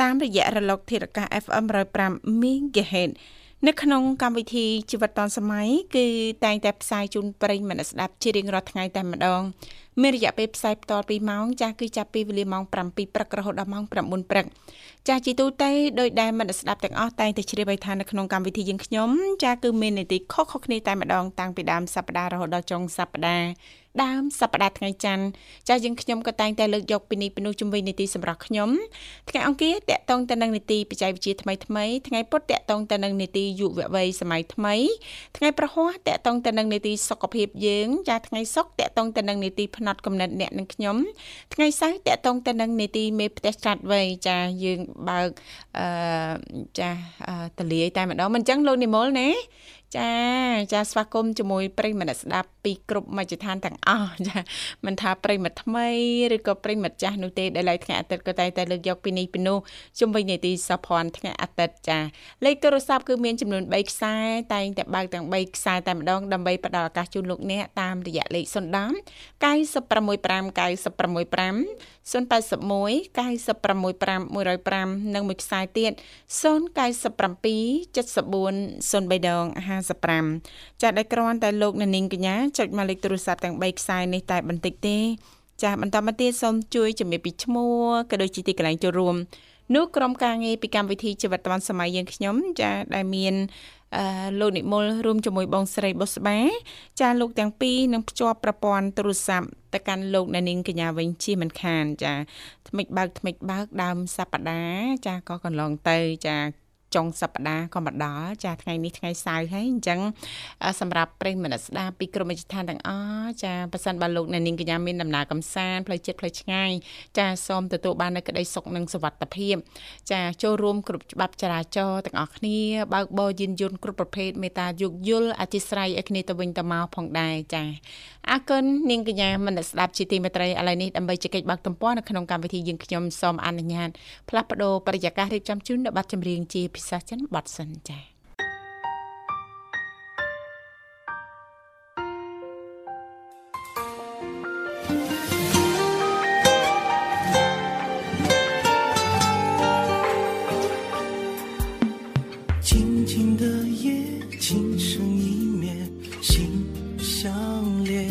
តាមរយៈរលកធាតុអាកាស FM 105 MHz នៅក្នុងកម្មវិធីជីវិតឌុនសម័យគឺតែងតែផ្សាយជូនប្រិយមិត្តស្ដាប់ជារៀងរាល់ថ្ងៃតែម្ដងមានរយៈពេលផ្សាយបន្ត2ម៉ោងចាស់គឺចាប់ពីវេលាម៉ោង7ព្រឹករហូតដល់ម៉ោង9ព្រឹកចាស់ជីទូទៅដោយដែលមិត្តស្ដាប់ទាំងអស់តែងតែជ្រាបឲ្យថានៅក្នុងកម្មវិធីយើងខ្ញុំចាស់គឺមាននីតិខុសៗគ្នាតែម្ដងតាំងពីដើមសប្ដាហ៍រហូតដល់ចុងសប្ដាហ៍ ដើមសប្តាហ៍ថ្ងៃច័ន្ទចាយើងខ្ញុំក៏តែងតែលើកយកពីនេះពីនោះជំវិញនីតិសម្រាប់ខ្ញុំថ្ងៃអង្គារតកតងទៅនឹងនីតិបច្ចេកវិទ្យាថ្មីថ្មីថ្ងៃពុធតកតងទៅនឹងនីតិយុវវ័យសម័យថ្មីថ្ងៃប្រហ័សតកតងទៅនឹងនីតិសុខភាពយើងចាថ្ងៃសុក្រតកតងទៅនឹងនីតិផ្នែកកំណត់អ្នកនឹងខ្ញុំថ្ងៃសៅរ៍តកតងទៅនឹងនីតិមេផ្ទះឆ្លាតវៃចាយើងបើកអឺចាតលាយតែម្ដងមិនអញ្ចឹងលោកនិមលណា ចាចាស្វាគមន៍ជាមួយប្រិយមិត្តស្ដាប់ពីគ្រប់មជ្ឈដ្ឋានទាំងអស់ចាមិនថាប្រិយមិត្តថ្មីឬក៏ប្រិយមិត្តចាស់នោះទេដែលឡៃថ្ងៃអាទិត្យក៏តែតែលើកយកពីនេះពីនោះជុំវិញនីតិសភ័នថ្ងៃអាទិត្យចាលេខទូរស័ព្ទគឺមានចំនួន3ខ្សែតែងតែបើកទាំង3ខ្សែតែម្ដងដើម្បីផ្ដល់ឱកាសជូនលោកអ្នកតាមរយៈលេខ010 965 965 081 965 105និងមួយខ្សែទៀត097 74 03ដង55ចាស់ដែលគ្រាន់តែលោកអ្នកនាងកញ្ញាចុចមកលេខទូរស័ព្ទទាំង3ខ្សែនេះតែបន្តិចទេចាស់បន្តមកទៀតសូមជួយជំរាបពីឈ្មោះក៏ដូចជាទីកន្លែងចូលរួមនោះក្រុមការងារពីកម្មវិធីជីវិតឌွန်សម័យយើងខ្ញុំចាដែលមានអឺលោកនិមលរួមជាមួយបងស្រីបុស្បា ចាលោកទាំងពីរនឹងភ្ជាប់ប្រព័ន្ធទូរស័ព្ទទៅកាន់លោកអ្នកនាងកញ្ញាវិញជាមិនខាន ចាថ្មិចបើកថ្មិចបើកដើមសប្តាហ៍ចាក៏កន្លងទៅ ចា ចុងសប្តាហ៍ក៏មកដល់ចាថ្ងៃនេះថ្ងៃសៅរ៍ហើយអញ្ចឹងសម្រាប់ប្រិយមិត្តស្ដាប់ពីក្រុមវិទ្យាទាំងអស់ចាប៉ះសិនបើលោកអ្នកនាងកញ្ញាមានដំណើរកំសាន្តផ្លូវចិត្តផ្លូវឆ្ងាយចាសូមទទួលបាននូវក្តីសុខនិងសុវត្ថិភាព ចាចូលរួមគ្រប់ច្បាប់ចរាចរណ៍ទាំងអស់គ្នាបើកបរយានយន្តគ្រប់ប្រភេទមេត្តាយោគយល់អធិស្ឋានឲ្យគ្នាទៅវិញទៅមកផងដែរចាអរគុណនាងកញ្ញាមនស្ដាប់ជាទីមេត្រីឥឡូវនេះដើម្បីជែកបើកទំព័រនៅក្នុងកម្មវិធីយើងខ្ញុំសូមអនុញ្ញាតផ្លាស់ប្ដូរបរិយាកាសរៀបចំជូននៅប័ណ្ណចម្រៀងជាភា撒着白森然。静静的夜，情深意绵，心相连，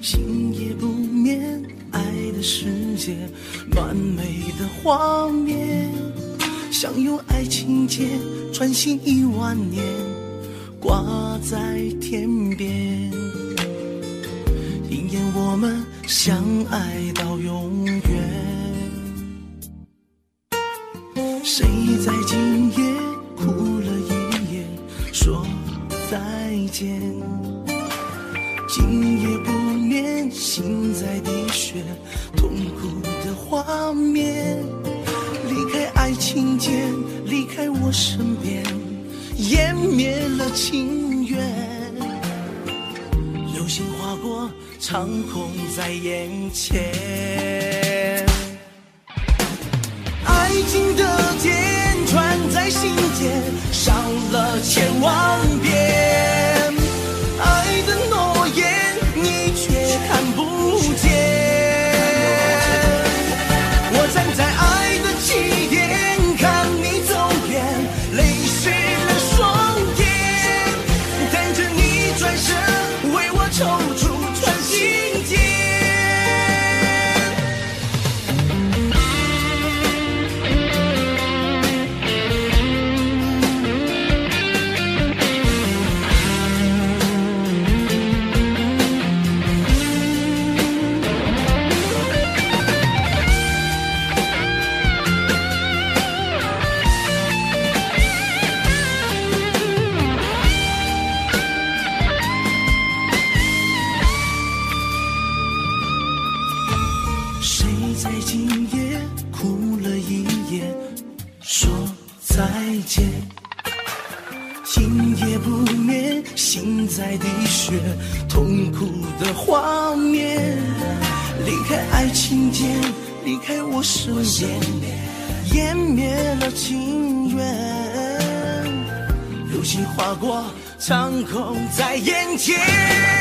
星夜不眠，爱的世界，完美的谎言。想用爱情结穿行一万年，挂在天边，应验我们相爱到永远。谁在今夜哭了一夜，说再见？今夜不眠，心在滴血。痛苦的画面，情缘。流星划过长空，在眼前。过长空，在眼前。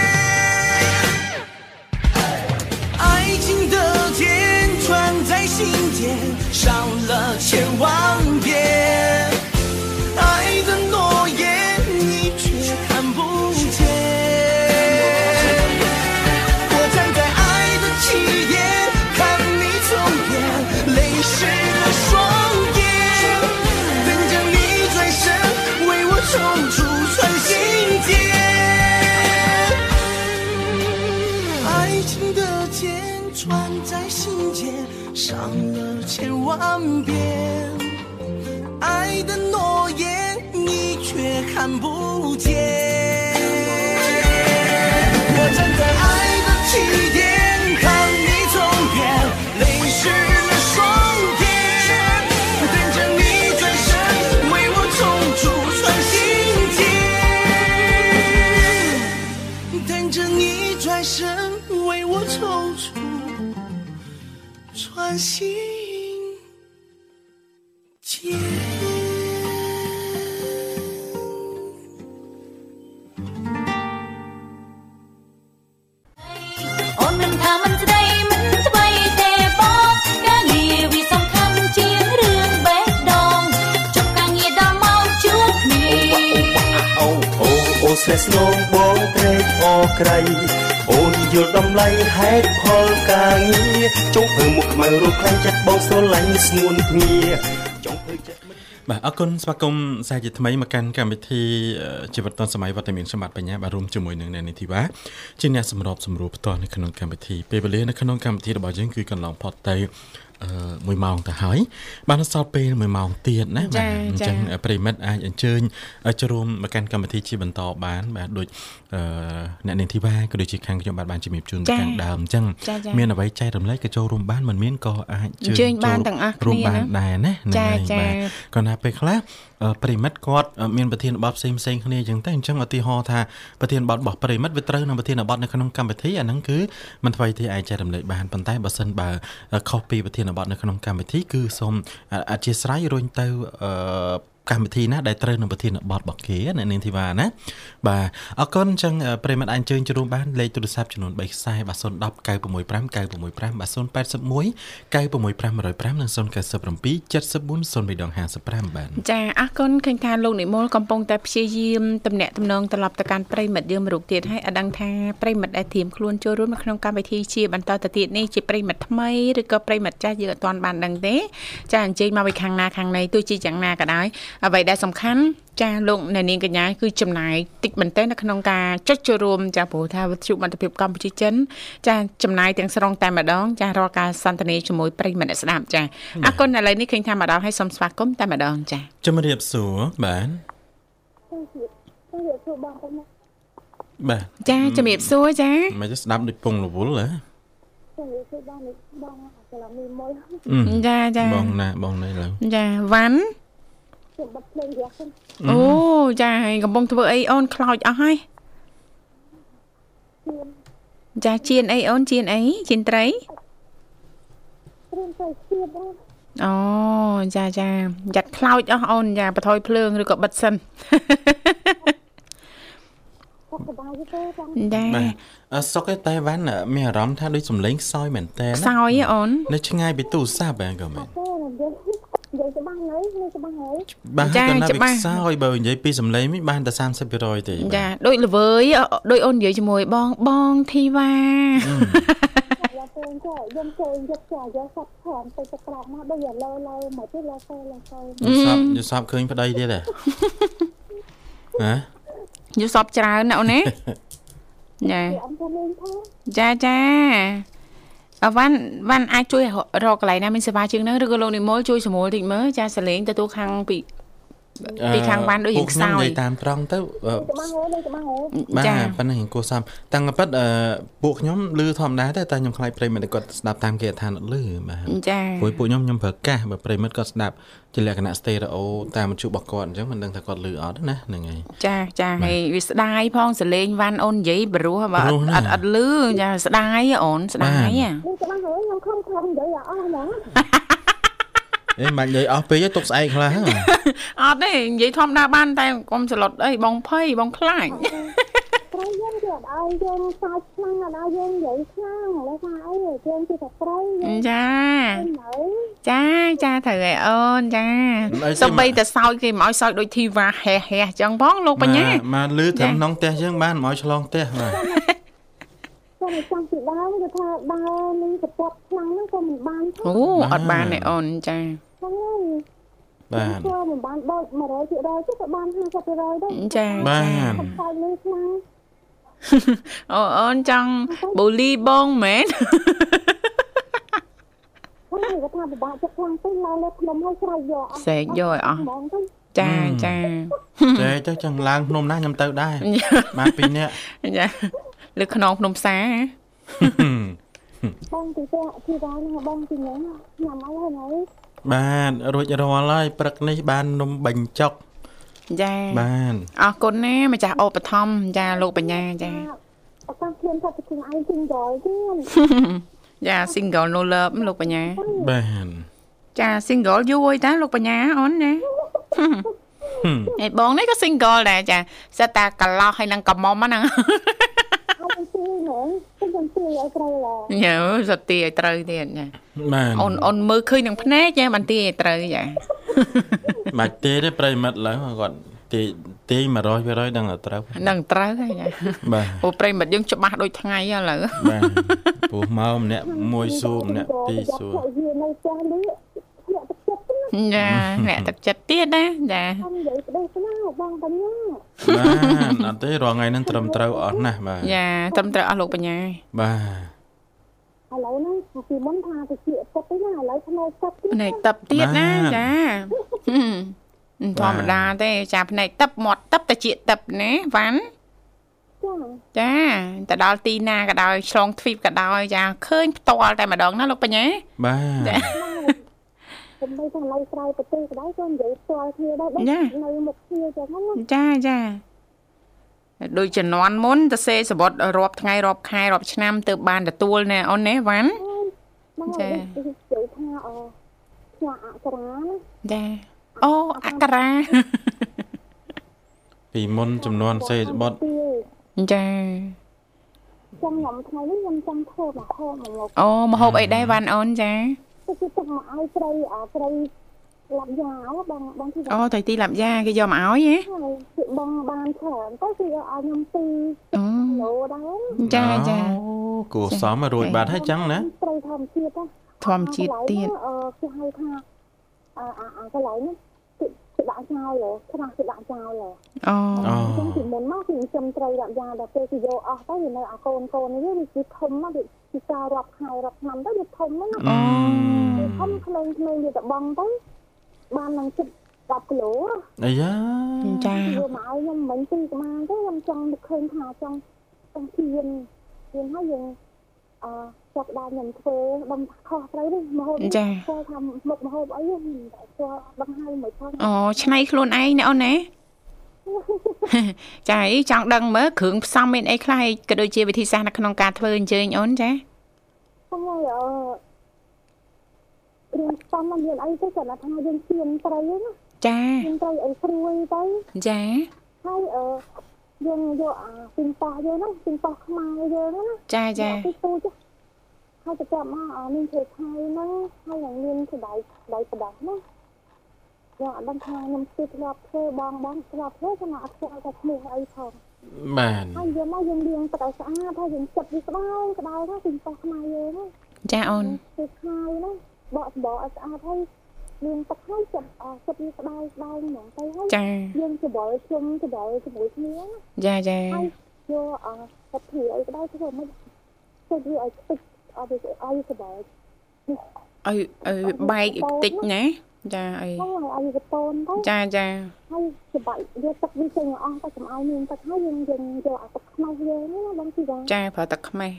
情。 អូអូស្នេហ៍ស្នងបងត្រេកអរក្រៃអូនយល់តម្លៃហេតុផលការងារចុងភើមុខខ្មៅរកខ្លាំងចិត្តបងស្រឡាញ់ស្ងួនភ្ងាចុងភើចិត្តមិនបាទអរគុណស្វាគមន៍សាជាថ្មីមកកាន់កម្មវិធីអឺជីវិតឌុនសម័យវត្តមានសម្បត្តិបញ្ញាបាទរួមជាមួយនឹងអ្នកនីធីវ៉ាជាអ្នកសម្របសម្រួលផ្ទាល់នៅក្នុងកម្មវិធីពេលវេលានៅក្នុងកម្មវិធីរបស់យើងគឺកន្លងផុតទៅអឺ 1ម៉ោងទៅហើយបានសល់ពេល1ម៉ោងទៀតណាចាអញ្ចាចឹងប្រិមិត្តអាចអញ្ជើញចូលរួមមកកាន់កម្មវិធីជាបន្តបានបាទដូច អឺអ្នកនាងធីវ៉ាក៏ដូចជាខាងខ្ញុំបាទបានជំរាបជូនចាខាងដើមអញ្ចឹងចាចាមានអ្វីចែករំលែកក៏ចូលរួមបានមិនមានក៏អាចអញ្ជើញបានទាំងអស់គ្នារួមបានណាដែរណាហ្នឹងចាហើយចាបាទគាត់ថាពេលខ្លះអឺប្រិមិត្តគាត់អឺមានប្រធានបទផ្សេងផ្សេងៗគ្នាអញ្ចឹងទៅអញ្ចឹងឧទាហរណ៍ថាប្រធានបទរបស់ប្រិមិត្តវាត្រូវនឹងប្រធានបទនៅក្នុងកម្មវិធីអាហ្នឹងគឺមិនថ្មីទេអាចចែករំលែកបានប៉ុន្តែបើសិនបើខុសពីប្រធានបទនៅក្នុងកម្មវិធីគឺសូមអធិស្ឋានរុញទៅអឺ កម្មវិធីណាដែលត្រូវនឹងប្រធានបទរបស់គេអ្នកនាងធីវ៉ាណាបាទអរគុណអញ្ចឹងអឺប្រិមិត្តអាចអញ្ជើញចូលរួមបានលេខទូរស័ព្ទចំនួន3ខ្សែបាទ010 965 965បាទ081 965 105និង097 74 0355បាទចាអរគុណឃើញថាលោកនិមលកំពុងតែព្យាយាមតំណាក់តំណងត្រឡប់ទៅកាន់ប្រិមិត្តយើងមួយរូបទៀតហើយអត់ដឹងថាប្រិមិត្តដែលធៀមខ្លួនចូលរួមនៅក្នុងកម្មវិធីជាបន្តទៅទៀតនេះជាប្រិមិត្តថ្មីឬក៏ប្រិមិត្តចាស់យើងអត់ទាន់បានដឹងទេចាអញ្ជើញមកពីខាងណាខាងណីទោះជាយ៉ាងណាក៏ដោយអ្វីដែលសំខាន់ចាលោកអ្នកនាងកញ្ញាគឺចំណាយតិចមែនទែននៅក្នុងការចុចចូលរួមចាព្រោះថាវិទ្យុមិត្តភាពកម្ពុជាចិនចាចំណាយទាំងស្រុងតែម្ដងចារាល់ការសន្ទនាជាមួយប្រិមិត្តអ្នកស្ដាប់ចាអរគុណឥឡូវនេះឃើញថាមកដល់ហើយសូមស្វាគមន៍តែម្ដងចាជំរាបសួរបាទបាទចាជំរាបសួរចាមិនទៅស្ដាប់ដូចពងរវល់ហ៎ចាចាបងណាបងនេះឡើយចាវ៉ាន់ អូចាហើយកំពុងធ្វើអីអូនខ្លោចអស់ហើយចាជៀនអីអូនជៀនអីជៀនត្រីអូចាចាយ៉ាត់ខ្លោចអស់អូនចាបន្ថយភ្លើងឬក៏បិទសិនចាបាទអឺសុកឯតែវ៉ាន់មានអារម្មណ៍ថាដូចសំឡេងខ្សោយមែនតើខ្សោយហ៎អូននៅឆ្ងាយពីទូរស័ព្ទហ្នឹងក៏មែន បាទចាគាត់ណាច្បាវាស់ខ្សោយបើនិយាយពីសំឡេងវិញបានតែ30%ទេចាដូចល្វើយអដូចអូននិយាយជាមួយបងបងធីវ៉ាយកទៅចាយកចូលយកចាយកសាប់ខានទៅទៅក្រោកមកដូចយកលើលើមកទៅលើទៅលើទៅយល់សពយល់សពឃើញប្តីទៀតហ៎ហ៎យល់សពច្រើនណាអូនណាចាអត់ទៅលេងផងចាចាអ វ៉ាន់វ៉ាន់អាចជួយរកកន្លែងណាមានសេវាជាងហ្នឹងឬក៏លោកនិមលជួយសម្រួលតិចមើលចាសលេងទទួលខាងពី ពីខាងវ៉ាន់ដូចរៀងខ្សោយពួកខ្ញុំនិយាយតាមត្រង់ទៅអឺច្បាស់ហ៎លេខច្បាស់ហ៎បាទចាប៉ុណ្ណឹងគួរសមតាំងពីប៉ិតអឺពួកខ្ញុំឮធម្មតាទេតែខ្ញុំខ្លាចប្រិមិត្តគាត់ស្ដាប់តាមគេអត់ថាអត់ឮបាទចាព្រោះពួកខ្ញុំខ្ញុំប្រើកាសបើប្រិមិត្តគាត់ស្ដាប់ជាលក្ខណៈ stereo តាមមធ្យោបាយរបស់គាត់អញ្ចឹងមិនដឹងថាគាត់ឮអត់ណាហ្នឹងហើយចាចាហើយវាស្ដាយផងសលេងវ៉ាន់អូននិយាយបរោះបើអព្រោះត់ណាអត់អត់លឺចាស្ដាយអូនស្ដាយហ៎លេខច្បាស់ហ៎ខ្ញុំខំខំនិយាយឲ្យអស់ហ្មង អេមិននិយាយអស់ពេកទេទុកស្អែកខ្លះហ្នឹងអត់ទេនិយាយធម្មតាបានតែកុំសឡុតអីបងភ័យបងខ្លាចប្រៃយើងគេអត់ឲ្យយើងសើចខ្លាំងអត់ឲ្យយើងនិយាយខ្លាំងលើថាអីយើងជាតែប្រៃយើងចានៅចាចាត្រូវហើយអូនចាមិនអីទេសំបីតែសោចគេមិនឲ្យសោចដូចធីវ៉ាហេះហេះអញ្ចឹងផងលោកបញ្ញាមកលឺត្រឹមចាក្នុងផ្ទះយើងបានមកឲ្យឆ្លងផ្ទះបាទខ្ញុំចាំពីដើមគឺថាដើរនឹងសពតខ្លាំងហ្នឹងក៏មិនបានផងអូអត់បានទេអូនចាហ្នឹងហើយ បាទធ្វើមិនបានដូច100%ទេក៏បាន50%ដែរចាបាទខ្ញុំខ្លាចលឺខ្លាំងអូអូនចង់បូលីបងមែនហ្នឹងគេថាពិបាកចិត្តខ្លាំងទៅឡើងលើភ្នំហើយស្រែកយកអស់ស្រែកយកឲ្យអស់ហ្មងទៅចាចាចេះទៅចឹងឡើងភ្នំណាខ្ញុំទៅដែរបានពីរនាក់ចាលើខ្នងភ្នំផ្សារហ៎បងទីទៅទីដល់ហ្នឹងបងទីហ្នឹងញ៉ាំអីហើយ បាទរួចរាល់ហើយព្រឹកនេះបាននំបញ្ចុកចាបានអរគុណណាម្ចាស់អូបឋមចាលោកបញ្ញាចាអត់ខ្ញុំថាទៅខ្លួនឯងជិញដល់ទៀតចា single no love លោកបញ្ញាបានចា single យូរហើយតាលោកបញ្ញាអូនណាឯបងនេះក៏ single ដែរចាសិតតាកន្លោះហើយនឹងកមុំហ្នឹងអត់ទីហ្នឹងខ្ញុំទីឲ្យត្រូវឡាញ៉ើសតទីឲ្យត្រូវទៀតចាបានអូនអូនមើលឃើញនឹងភ្នែកចាបានទីឲ្យត្រូវចាបាច់ទេទេប្រិមិត្តឡើយគាត់ទាយទាយ100%ដឹងតែត្រូវនឹងត្រូវហើយចាបាទព្រោះប្រិមិត្តយើងច្បាស់ដូចថ្ងៃឥឡូវបាទព្រោះមកម្នាក់មួយសួរម្នាក់ពីរសួរវានៅផ្ទះនេះអ្នកទឹក ចិត្តណាចាអ្នកទឹកចិត្តទៀតណាចាខ្ញុំនិយាយប្តីស្នាបងបញ្ញាបាទអត់ទេរាល់ថ្ងៃហ្នឹងត្រឹមត្រូវអស់ណាស់បាទចាត្រឹមត្រូវអស់លោកបញ្ញាបាទឥឡូវហ្នឹងពីមុនថាទៅជាទឹកទេណាឥឡូវផ្នែកទឹកទៀតភ្នែកទឹកទៀតណាចាហឹមធម្មតាទេចាភ្នែកទឹកមាត់ទឹកតិចទឹកណាវ៉ាន់ចាចាទៅដល់ទីណាក៏ដោយឆ្លងទ្វីបក៏ដោយចាឃើញផ្ទាល់តែម្ដងណាលោកបញ្ញាបាទ ខ្ញុំមិនថាឡៃស្រ័យប្រទេសក៏ដែរក៏និយាយផ្ទាល់គ្នាដែរនៅមុខគ្នាចឹងណាចាចាដូចជំនាន់មុនទៅសេសបុតរាប់ថ្ងៃរាប់ខែរាប់ឆ្នាំទៅបានទទួលណែអូនណាវ៉ាន់ហ្នឹងចានិយាយថាអផ្ញើអក្សរាណាចាអូអក្សរាពីមុនចំនួនសេបត់ចាចាំខ្ញុំថ្ងៃនេះខ្ញុំចង់ធ្វើមកហូបមកអូមហូបអីដែរវ៉ាន់អូនចា ទៅគឺទឹកមកឲ្យស្រីអាស្រីឡាប់យ៉ាវបងបងទីអូទៅទីឡាប់យ៉ាគេយកមកឲ្យហ៎ហើយគឺបងបានច្រើនទៅគឺឲ្យខ្ញុំពីអូឡូដែរចាចាអូគួរសមឲ្យរួចបាត់ហើយចឹងណាស្រីធម្មជាតិណាធម្មជាតិទៀតអឺគេហៅថាអឺអាអាកន្លែងនេះ គឺគឺដាក់ចោលហ៎ខ្លះគឺដាក់ចោលហ៎អូអូចឹងពីមុនមកគឺខ្ញុំត្រីដាក់យ៉ាដល់ពេលគេយកអស់ទៅវានៅអាកូនកូននេះវាគឺធំណាស់វាគឺការរាប់ខែរាប់ឆ្នាំទៅវាធំណាស់អូធំក្មេងៗវាតបងទៅបាននឹងជិត10គីឡូអាយ៉ាចាវាមកឲ្យខ្ញុំមិញពីប្រហែលទៅខ្ញុំចង់នឹកឃើញថាចង់ចង់ជៀនជៀនហើយយើងអឺ ចាប់ដើមខ្ញុំធ្វើដំខុសត្រូវនេះមកហូបធ្វើថាមុខមកហូបអីខ្ញុំតែធ្វើដឹងហើយមិនផងអូឆ្នៃខ្លួនឯងណាអូនណាចាអីចង់ដឹងមើលគ្រឿងផ្សំមានអីខ្លះហើយក៏ដូចជាវិធីសាស្ត្រនៅក្នុងការធ្វើអញ្ជើញអូនចាខ្ញុំអឺគ្រឿងផ្សំมันមានអីទៅគាត់ថាយើងជៀនត្រីណាចាជៀនត្រីអីស្រួយទៅចាហើយអឺយើងយកអាពីងប៉ោះយើងហ្នឹងពីងប៉ោះខ្មែរយើងហ្នឹងណាចាចាទីទូច ហើយទៅចាប់មកអាមានធ្វើថៃហ្នឹងហើយនឹងមានស្បែកស្បែកប្រដាស់ណាយកអត់ដឹងថាខ្ញុំស្ទាបធ្លាប់ធ្វើបងបងធ្លាប់ធ្វើខ្ញុំអត់ស្គាល់ថាឈ្មោះអីផងបានហើយយកមកយើងលាងទឹកឲ្យស្អាតហើយយើងចិត្តវាក្តៅក្តៅណាពីងប៉ោះខ្មែរយើងណាចាអូនធ្វើខាយណាបកសម្បកឲ្យស្អាតហើយលាងទឹកហើយចិត្តអចិត្តវាក្តៅក្តៅហ្មងទៅហើយចាយើងច្បល់ជុំច្បល់ជាមួយគ្នាណាចាចាហើយយកអទឹកធៀអីក្តៅធ្វើមិនចិត្តវាឲ្យទឹក ឲ្យវាឲ្យសបល់ឲ្យឲ្យបែកតិចណាបចាអីហ្នឹងហើយឲ្យវាតូនទៅចាចាហើយច្បាយយកទឹកវាចេញអស់ទៅកុំឲ្យមានទឹកហើយយើងយើងយកអាទឹកខ្នោះយើងណាបងទីវ៉ាចាប្រើទឹកខ្មេះ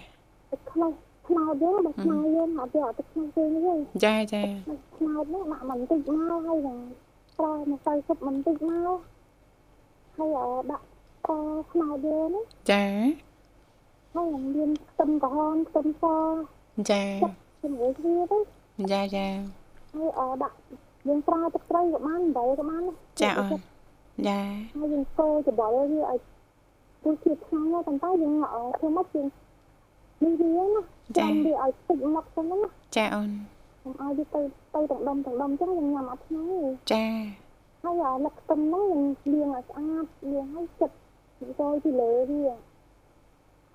ទឹកខ្នោះខ្នោតយើងបើខ្នោតយើងអត់យកអាទឹកខ្នោះយើងទេចាចាខ្នោតហ្នឹងដាក់មិនតិចមកហើយហ្នឹងប្រើមកទៅសុបមិនតិចមកហើយអដាក់តខ្នោតយើងណាចា ហើយមានខ្ទឹមក្រហមខ្ទឹមសចាជាមួយគ្នាទៅចាចាហើយអដាក់យើងប្រើទឹកត្រីក៏បានអំបិលក៏បានចាអូនចាហើយយើងកូរច្បល់វាឲ្យរសជាតិឆ្ងាញ់ណាស់ប៉ុន្តែយើងអធ្វើមកយើងនេះវាណាចាំវាឲ្យតិចមកទៅហ្នឹងណាចាអូនកុំឲ្យវាទៅទៅទាំងដុំទាំងដុំអញ្ចឹងយើងញ៉ាំអត់ឆ្ងាញ់ទេចាហើយអាលឹកខ្ទឹមហ្នឹងយើងលាងឲ្យស្អាតលាងឲ្យចិត្តរយពីលើវា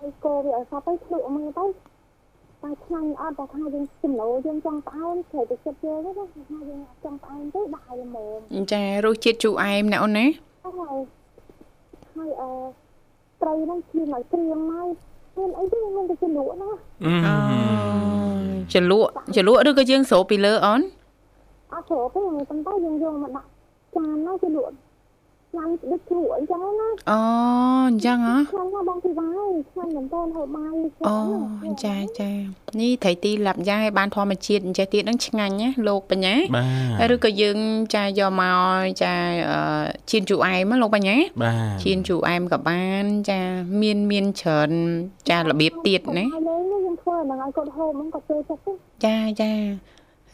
ហើយកូរវាឲ្យសព្វទៅភ្លក់មើលទៅតែឆ្ងាញ់អត់តែថាយើងចំណូលយើងចង់ផ្អែមត្រូវទៅចិត្តយើងណាថាយើងអត់ចង់ផ្អែមទេដាក់ឲ្យល្មមចារសជាតិជូរអែមណាអូនណាហើយហើយអឺត្រីហ្នឹងឈាមឲ្យក្រៀមមកមានអីទេមានតែជ្រលក់ណាអឺអូចលក់ចលក់ឬក៏យើងស្រូបពីលើអូនអត់ស្រួលទេប៉ុន្តែយើងយកមកដាក់ចានណាជ្រលក់ ញ៉ាំដូចជ្រក់អញ្ចឹងណាអូអញ្ចឹងហ៎ខ្លាំងណាស់បងពីវាយខ្លាំងមែនតើហូបបាយខ្អូលាំងណាស់ចាចានេះត្រីទីលាប់យ៉ាងឲ្យបានធម្មជាតិអញ្ចេះទៀតហ្នឹងឆ្ងាញ់ណាលោកបញ្ញាបាទឬក៏យើងចាយកមកចាអឺជៀនជូរអែមណាលោកបញ្ញាបាទជៀនជូរអែមក៏បានចាមានមានច្រើនចារបៀបទៀតណាហើយលេងនេះយើងធ្វើហ្នឹងឲ្យគាត់ហូបហ្នឹងគាត់ចូលចិត្តទេចាចា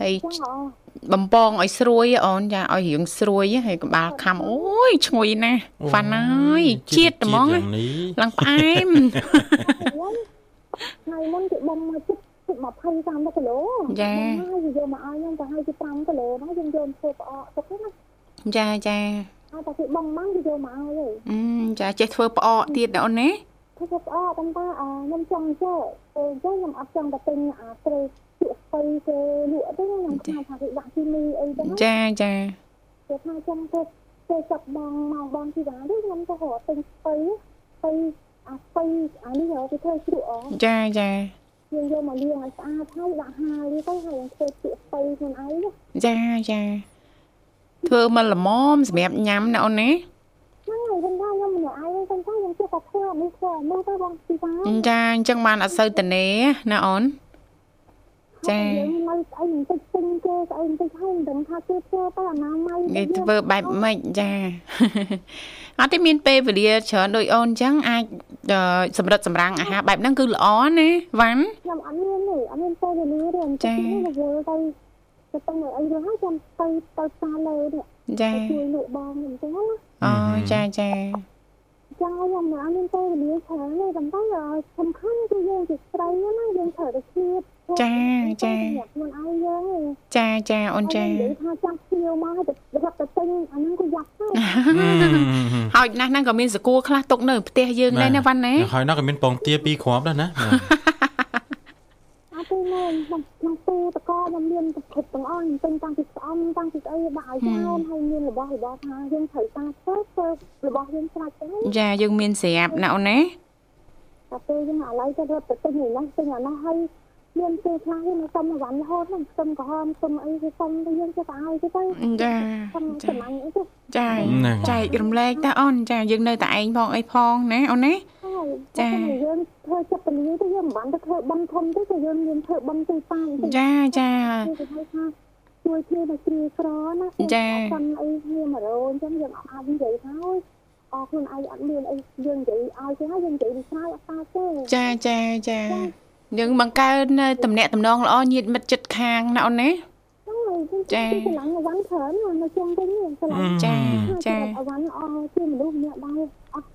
ហើយចឹងអ បំពងឲ្យស្រួយអូនចាឲ្យរៀងស្រួយហើយកបាលខំអូយឈ្ងុយណាស់ហ្វាន់ហើយជាតិហ្មងណាយ៉ាងនេះឡើងផ្អែមថ្ងៃមុនគេបំមកជិតជិត20 30គីឡូហើយយកមកឲ្យខ្ញុំទៅឲ្យជា5គីឡូណាយើងយកធ្វើផ្អកទុកណាចាចាហើយតែគេបំមកគេយកមកឲ្យទេអឺចាចេះធ្វើផ្អកទៀតណាអូនណា ធ្វើផ្អកប៉ុន្តែអាខ្ញុំចង់ចេះពេលចឹងខ្ញុំអត់ចង់តែទិញអាត្រីជក់ស្បៃគេលក់ទេខ្ញុំខ្លាចថាគេដាក់គីមីអីចឹងចាចាគេថាចង់ធ្វើគេចាប់បងមកបងទីវាទេខ្ញុំទៅរកទិញស្បៃស្បៃអាស្បៃអានេះយកទៅធ្វើជ្រក់អចាចាយើងយកមកលាងឲ្យស្អាតហើយដាក់ហាលវាទៅហើយយើងធ្វើជក់ស្បៃខ្លួនឯងណាចាចាធ្វើមកល្មមសម្រាប់ញ៉ាំណាអូនណាហ្នឹងហើយខ្ញុំថាខ្ញុំម្នាក់ឯង ហ្នឹងតែខ្ញុំចេះតែធ្វើអានេះធ្វើអានោះទៅបងទីវាចាអញ្ចឹងបានអត់សូវតនេណាអូនចាយើងនៅស្អីបន្តិចទិញគេស្អីបន្តិចហើយមិនដឹងថាគេធ្វើទៅអាណាម៉ៃគេធ្វើបែបម៉េចចាអត់ទេមានពេលវេលាច្រើនដូចអូនអញ្ចឹងអាចអឺសម្រិតសម្រាំងអាហារបែបហ្នឹងគឺល្អណាវ៉ាន់ខ្ញុំអត់មានទេអត់មានពេលវេលាទេអញ្ចឹងនេះទៅទៅទៅទៅអីទៅហើយខ្ញុំទៅទៅផ្សារលើនេះចាទៅជួយលក់បងខ្ញុំអញ្ចឹងណាអូចាចា ចឹងខ្ញុំមិនអត់មានពេលវេលាច្រើនទេប៉ុន្តែសំខាន់គឺយើងជាស្រីណាយើងត្រូវតែជឿខ្លួនឯងយើងចាចាអូនចានិយាយថាចាំភ្ញៀវមកទៅរត់ទៅទិញអាហ្នឹងក៏យ៉ាប់ទៅហើយណាស់ហ្នឹងក៏មានសកួរខ្លះទុកនៅផ្ទះយើងដែរណាវ៉ាន់ណាហើយនោះក៏មានពងទាពីរគ្រាប់ដែរណាបាទអត់ទេមែនក្នុងក្នុងទូតក ខ្ញុំមានទឹកខិតទាំងអស់ខ្ញុំទិញតាំងពីស្អំតាំងពីស្អីដាក់ឲ្យចោលហើយមានរបស់របស់ថាយើងត្រូវតាធ្វើធ្វើរបស់យើងស្រាច់ទៅចាយើងមានស្រាប់ណាអូនណាតែពេលយើងឥឡូវទៅរត់ទៅទិញនេះណាទិញអានោះហើយ មានពេលខ្លះយើងសុំវ៉ាន់រហូតហ្នឹងសុំក្រហមសុំអីគេសុំទៅយើងចេះតែឲ្យទៅទៅចាសុំចាចំណាញ់អីទៅចាហ្នឹងចែករំលែកតាអូនចាយើងនៅតែឯងផងអីផងណាអូនណាហើយចាតែយើងធ្វើចិត្តពលីទៅយើងមិនបានទៅធ្វើបន់ធំទេគឺយើងមានធ្វើបន់ទីប៉ាទៅចាចាគេហៅថាជួយគ្នាទៅគ្រាក្រណាចាអត់អីគ្នា100អញ្ចឹងយើងអត់អាចនិយាយថាអូយអរខ្លួនឯងអត់មានអីយើងនិយាយឲ្យទេហើយយើងនិយាយពីស្រ័យអត់កើតទេចាចាចា យើងបង្កើននៅតំណែងតំណងល្អញាតិមិត្តចិត្តខាងណាអូនណាហ្នឹងហើយចាចាឆ្លាញ់អវ៉ាន់ច្រើនណាស់នៅជុំវិញហ្នឹងឆ្លាញ់ចាចាចាអវ៉ាន់អស់ជាមនុស្សម្នាក់ដែរអត់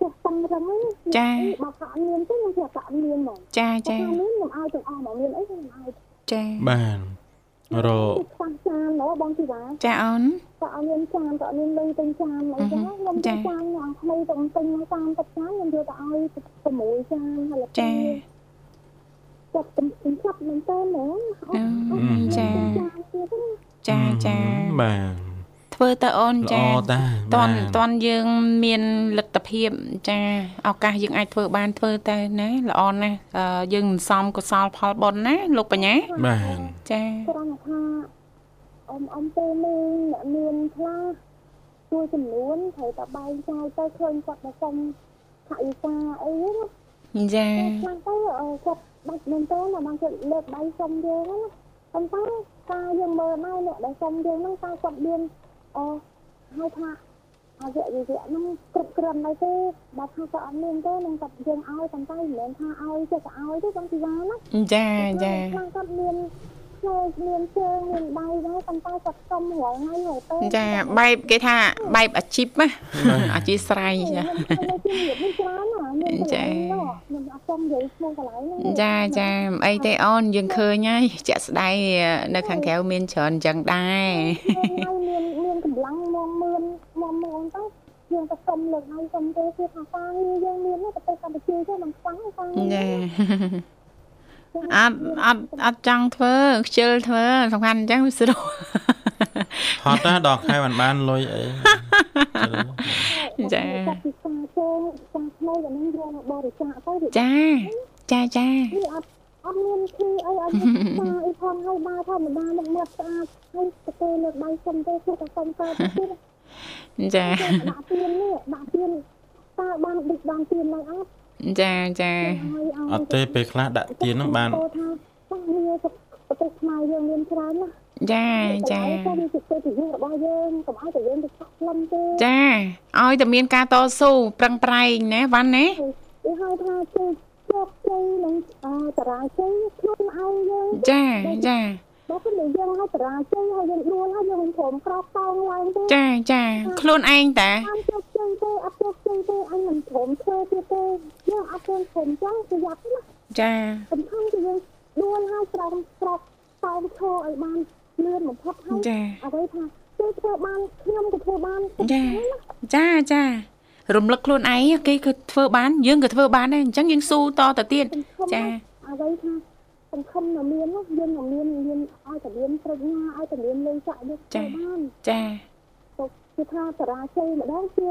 ចេះស្ទឹងរឹងហ្នឹងចាបើថាអត់មានទេខ្ញុំចេះតែអត់មានហ្មងចាចាចាមានខ្ញុំឲ្យទាំងអស់មកមានអីខ្ញុំឲ្យចាបាទរខ្វះចានណ៎បងទីវ៉ាចាអូនក៏អត់មានចានក៏អត់មានលុយទិញចានអីចឹងខ្ញុំទិញចានយ៉ាងថ្មីទៅទិញមកតាមទឹកចានខ្ញុំយកទៅឲ្យ6ចានហើយចា ចាប់ទិញចាប់មែនតើហ្មងអឺចាចាចាបាទធ្វើទៅអូនល្អចាតាតបាទន់តន់យើងមានលទ្ធភាពចាឱកាសយើងអាចធ្វើបានធ្វើទៅណាល្អណាស់អឺយើងសន្សំកុសលផលបុណ្យណាលោកបញ្ញាបាទចាគ្រាន់តែថាអ៊ំអ៊ំពេលនេះអ្នកមានខ្លះជួយចំនួនត្រូវតែបែងចែកទៅឃើញគាត់មកសុំថវិកាអីណាចាខ្លះទៅអឺគាត់ បាច់មែនតើបានគាត់លើកដៃសុំយើងណាប៉ុន្តែការយើងមើលមកអ្នកដែលសុំយើងហ្នឹងតើគាត់មានអឺហៅថាអវយវៈហ្នឹងគ្រប់គ្រាន់ដែរទេបើថាគាត់អត់មានទេនឹងគាត់យើងឲ្យប៉ុន្តែមិនមែនថាឲ្យចេះតែឲ្យទេបងទីវ៉ាណាចាចាខ្លះគាត់មាន ឈើមានជើងមានដៃដែរប៉ុន្តែគាត់សុំរាល់ថ្ងៃរាល់ពេលចាបែបគេថាបែបអាជីពណាអាជីពស្រ័យចាខ្ញុំជំរាបនេះច្រើនណាខ្ញុំចាខ្ញុំអត់សុំនិយាយឈ្មោះកន្លែងហ្នឹងចាចាមិនអីទេអូនយើងឃើញហើយជាក់ស្ដែងនៅខាងក្រៅមានច្រើនអញ្ចឹងដែរហើយមានមានកម្លាំងមកមឿនមកមឿនទៅយើងទៅសុំលើកហើយសុំទេគឺថាការងារយើងមាននៅប្រទេសកម្ពុជាទេមិនខ្វះការងារចា អត់អត់អត់ចង់ធ្វើខ្ជិលធ្វើសំខាន់អញ្ចឹងវាស្រួលហត់ណាដល់ខែបានបានលុយអីចាចាប់ពីការជើងការថ្មីដល់នឹងយកមកបរិច្ចាគទៅវាចាចាចាវាអត់អត់មានគឺអីអត់មានការអីផងហើយដើរធម្មតាមកមាត់ស្អាតហើយទៅគេលើកដៃសុំទេគឺតែសុំកើតទៅទៀតចាដាក់ទៀននេះដាក់ទៀនតើបានដឹកបានទៀនឡើងអត់ ចាចាហើយឲ្យអត់ទេពេលខ្លះដាក់ទៀនហ្នឹងបានថាបាសងារប្រទេសខ្មែរយើងមានច្រើនណាស់ចាចាតែវាជាកិត្តិយសរបស់យើងកុំឲ្យតែយើងទៅឆក់ខ្លឹមទេចាឲ្យតែមានការតស៊ូប្រឹងប្រែងណាវ៉ាន់ណាវាហៅថាជ័យជោគជ័យនឹងអតារាជ័យខ្លួនឯងយើងចាចាបើពេលយើងឲ្យតារាជ័យហើយយើងដួលហើយយើងមិនព្រមក្រោកតោងឡើងទេចាចាខ្លួនឯងតាអត់ជោគជ័យទេអត់ជោគជ័យទេអញមិនព្រមធ្វើទៀតទេ យើងអត់ព្រមព្រមចឹងប្រយ័ត្នណាចាសំខាន់គឺយើងដួលហើយក្រោកក្រោកតោងឈរឲ្យបានលឿនបំផុតហើយចាអ្វីថាគេធ្វើបានខ្ញុំក៏ធ្វើបានចាចាចារំលឹកខ្លួនឯងគេគឺធ្វើបានយើងក៏ធ្វើបានដែរអញ្ចឹងយើងស៊ូតទៅទៀតចាអ្វីថាសង្ឃឹមនៅមានណាយើងនៅមានមានឲ្យតែមានប្រាជ្ញាឲ្យតែមានលុយចាក់យកធ្វើបានចាទៅគឺថាតារាជ័យម្ដងជា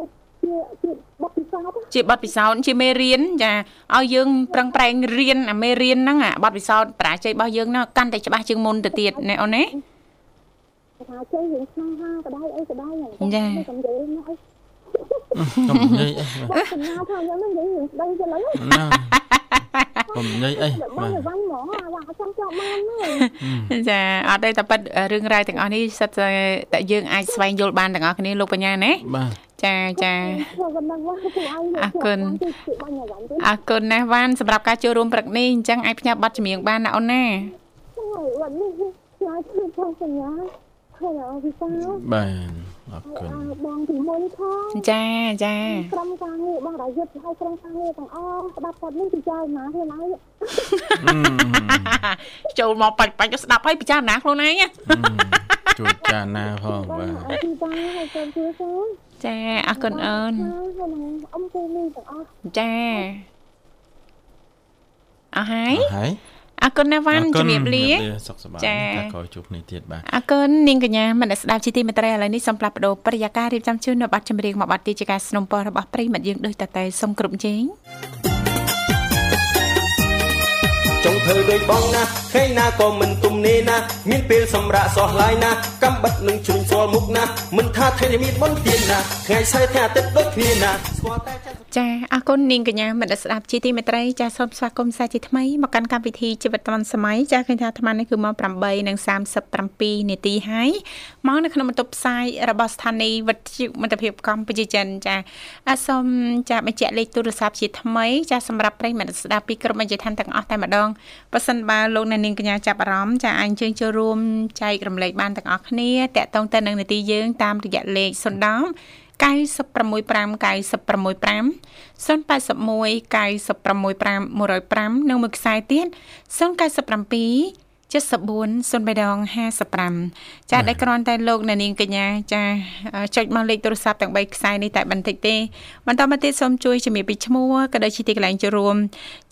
ជាជាបទពិសោធន៍ណាជាបទពិសោធន៍ជាមេរៀនចាឲ្យយើងប្រឹងប្រែងរៀនអាមេរៀនហ្នឹងអាបទពិសោធន៍ប្រាជ័យរបស់យើងហ្នឹងកាន់តែច្បាស់ជាងមុនទៅទៀតណែអូនណាតារាជ័យយើងស្នេហាក៏ដែរអីក៏ដែរហ្នឹងចាខ្ញុំនិយាយណាអី កុំនិយាយអីខ្ញុំថាខ្ញុំនិយាយស្ដីចឹងហ្នឹងកុំនិយាយអីបាទវិញហ្មងអាចង់ចង់បានហ្នឹងចាអត់ទេតែប៉ិតរឿងរ៉ាវទាំងអស់នេះសិតតែយើងអាចស្វែងយល់បានទាំងអស់គ្នាលោកបញ្ញាណាបាទចាចាអរគុណអរគុណណាស់វ៉ានសម្រាប់ការចូលរួមព្រឹកនេះអញ្ចឹងអាចផ្ញើប័ណ្ណចម្រៀងបានណាអូនណាបាទ អរគុណបងទីមួយផងចាចាក្រុមការងារបងដែលយុទ្ធឲ្យក្រុមការងារទាំងអស់ស្ដាប់គាត់នេះពិចារណាខ្លួនឯងចូលមកបាច់បាច់ស្ដាប់ឲ្យពិចារណាខ្លួនឯងណាជួយចាណាផងបាទអរគុណបងហើយសូមជឿសូមចាអរគុណអូនហើយនឹងអ៊ំពេលនេះទាំងអស់ចាអស់ហើយហើយ អរគុណណាស់វ៉ាន់ជំរាបលាសុខសប្បាយចា៎តែក្រោយជួបគ្នាទៀតបាទអរគុណនាងកញ្ញាមនស្ដាប់ជីទីមេត្រីឥឡូវនេះសូមផ្លាស់ប្ដូរប្រយាកររៀបចំជូននៅប័ណ្ណចម្រៀងមួយប័ណ្ណទៀតជាការสนុំពររបស់ប្រិយមិត្តយើងដូចតតែសូមគ្រប់ជេងចង់ ធ្វើដូចបងណាថ្ងៃណាក៏មិនទំនេរណាមានពេលសម្រាប់សោះឡាយណាកំបិតនឹងជ្រុញស្គាល់មុខណាមិនថាថ្ងៃនេះមានបុណ្យទានណាថ្ងៃស្អែកថ្ងៃអាទិត្យដូចគ្នាណាស្គាល់តែចិត្តចាអរគុណនាងកញ្ញាមិត្តស្ដាប់ជីទីមេត្រីចាសូមស្វាគមន៍សាជាថ្មីមកកាន់កម្មវិធីជីវិតឌុនសម័យចាឃើញថាអាត្មានេះគឺម៉ោង8:37នាទីហើយមកនៅក្នុងបន្ទប់ផ្សាយរបស់ស្ថានីយ៍វិទ្យុមិត្តភាពកម្ពុជាចិនចាអរសូមចាបញ្ជាក់លេខទូរស័ព្ទជាថ្មីចាសម្រាប់ប្រិយមិត្តស្ដាប់ពីក្រុមអញ្ជើញឋានទាំងអស់តែម្ដងបើសិនបើលោកអ្នកនាងកញ្ញាចាប់អារម្មណ៍ចាអាចអញ្ជើញចូលរួមចែករំលែកបានទាំងអស់គ្នាតាក់ទងទៅនឹងនីតិយើងតាមរយៈលេខ010 965 965 081 965 105និងមួយខ្សែទៀត097 74 03ដង55ចាដែលគ្រាន់តែលោកអ្នកនាងកញ្ញាចាចុចមកលេខទូរស័ព្ទទាំង3ខ្សែនេះតែបន្តិចទេបន្តមកទៀតសូមជួយជំរាបពីឈ្មោះក៏ដូចជាទីកន្លែងចូលរួម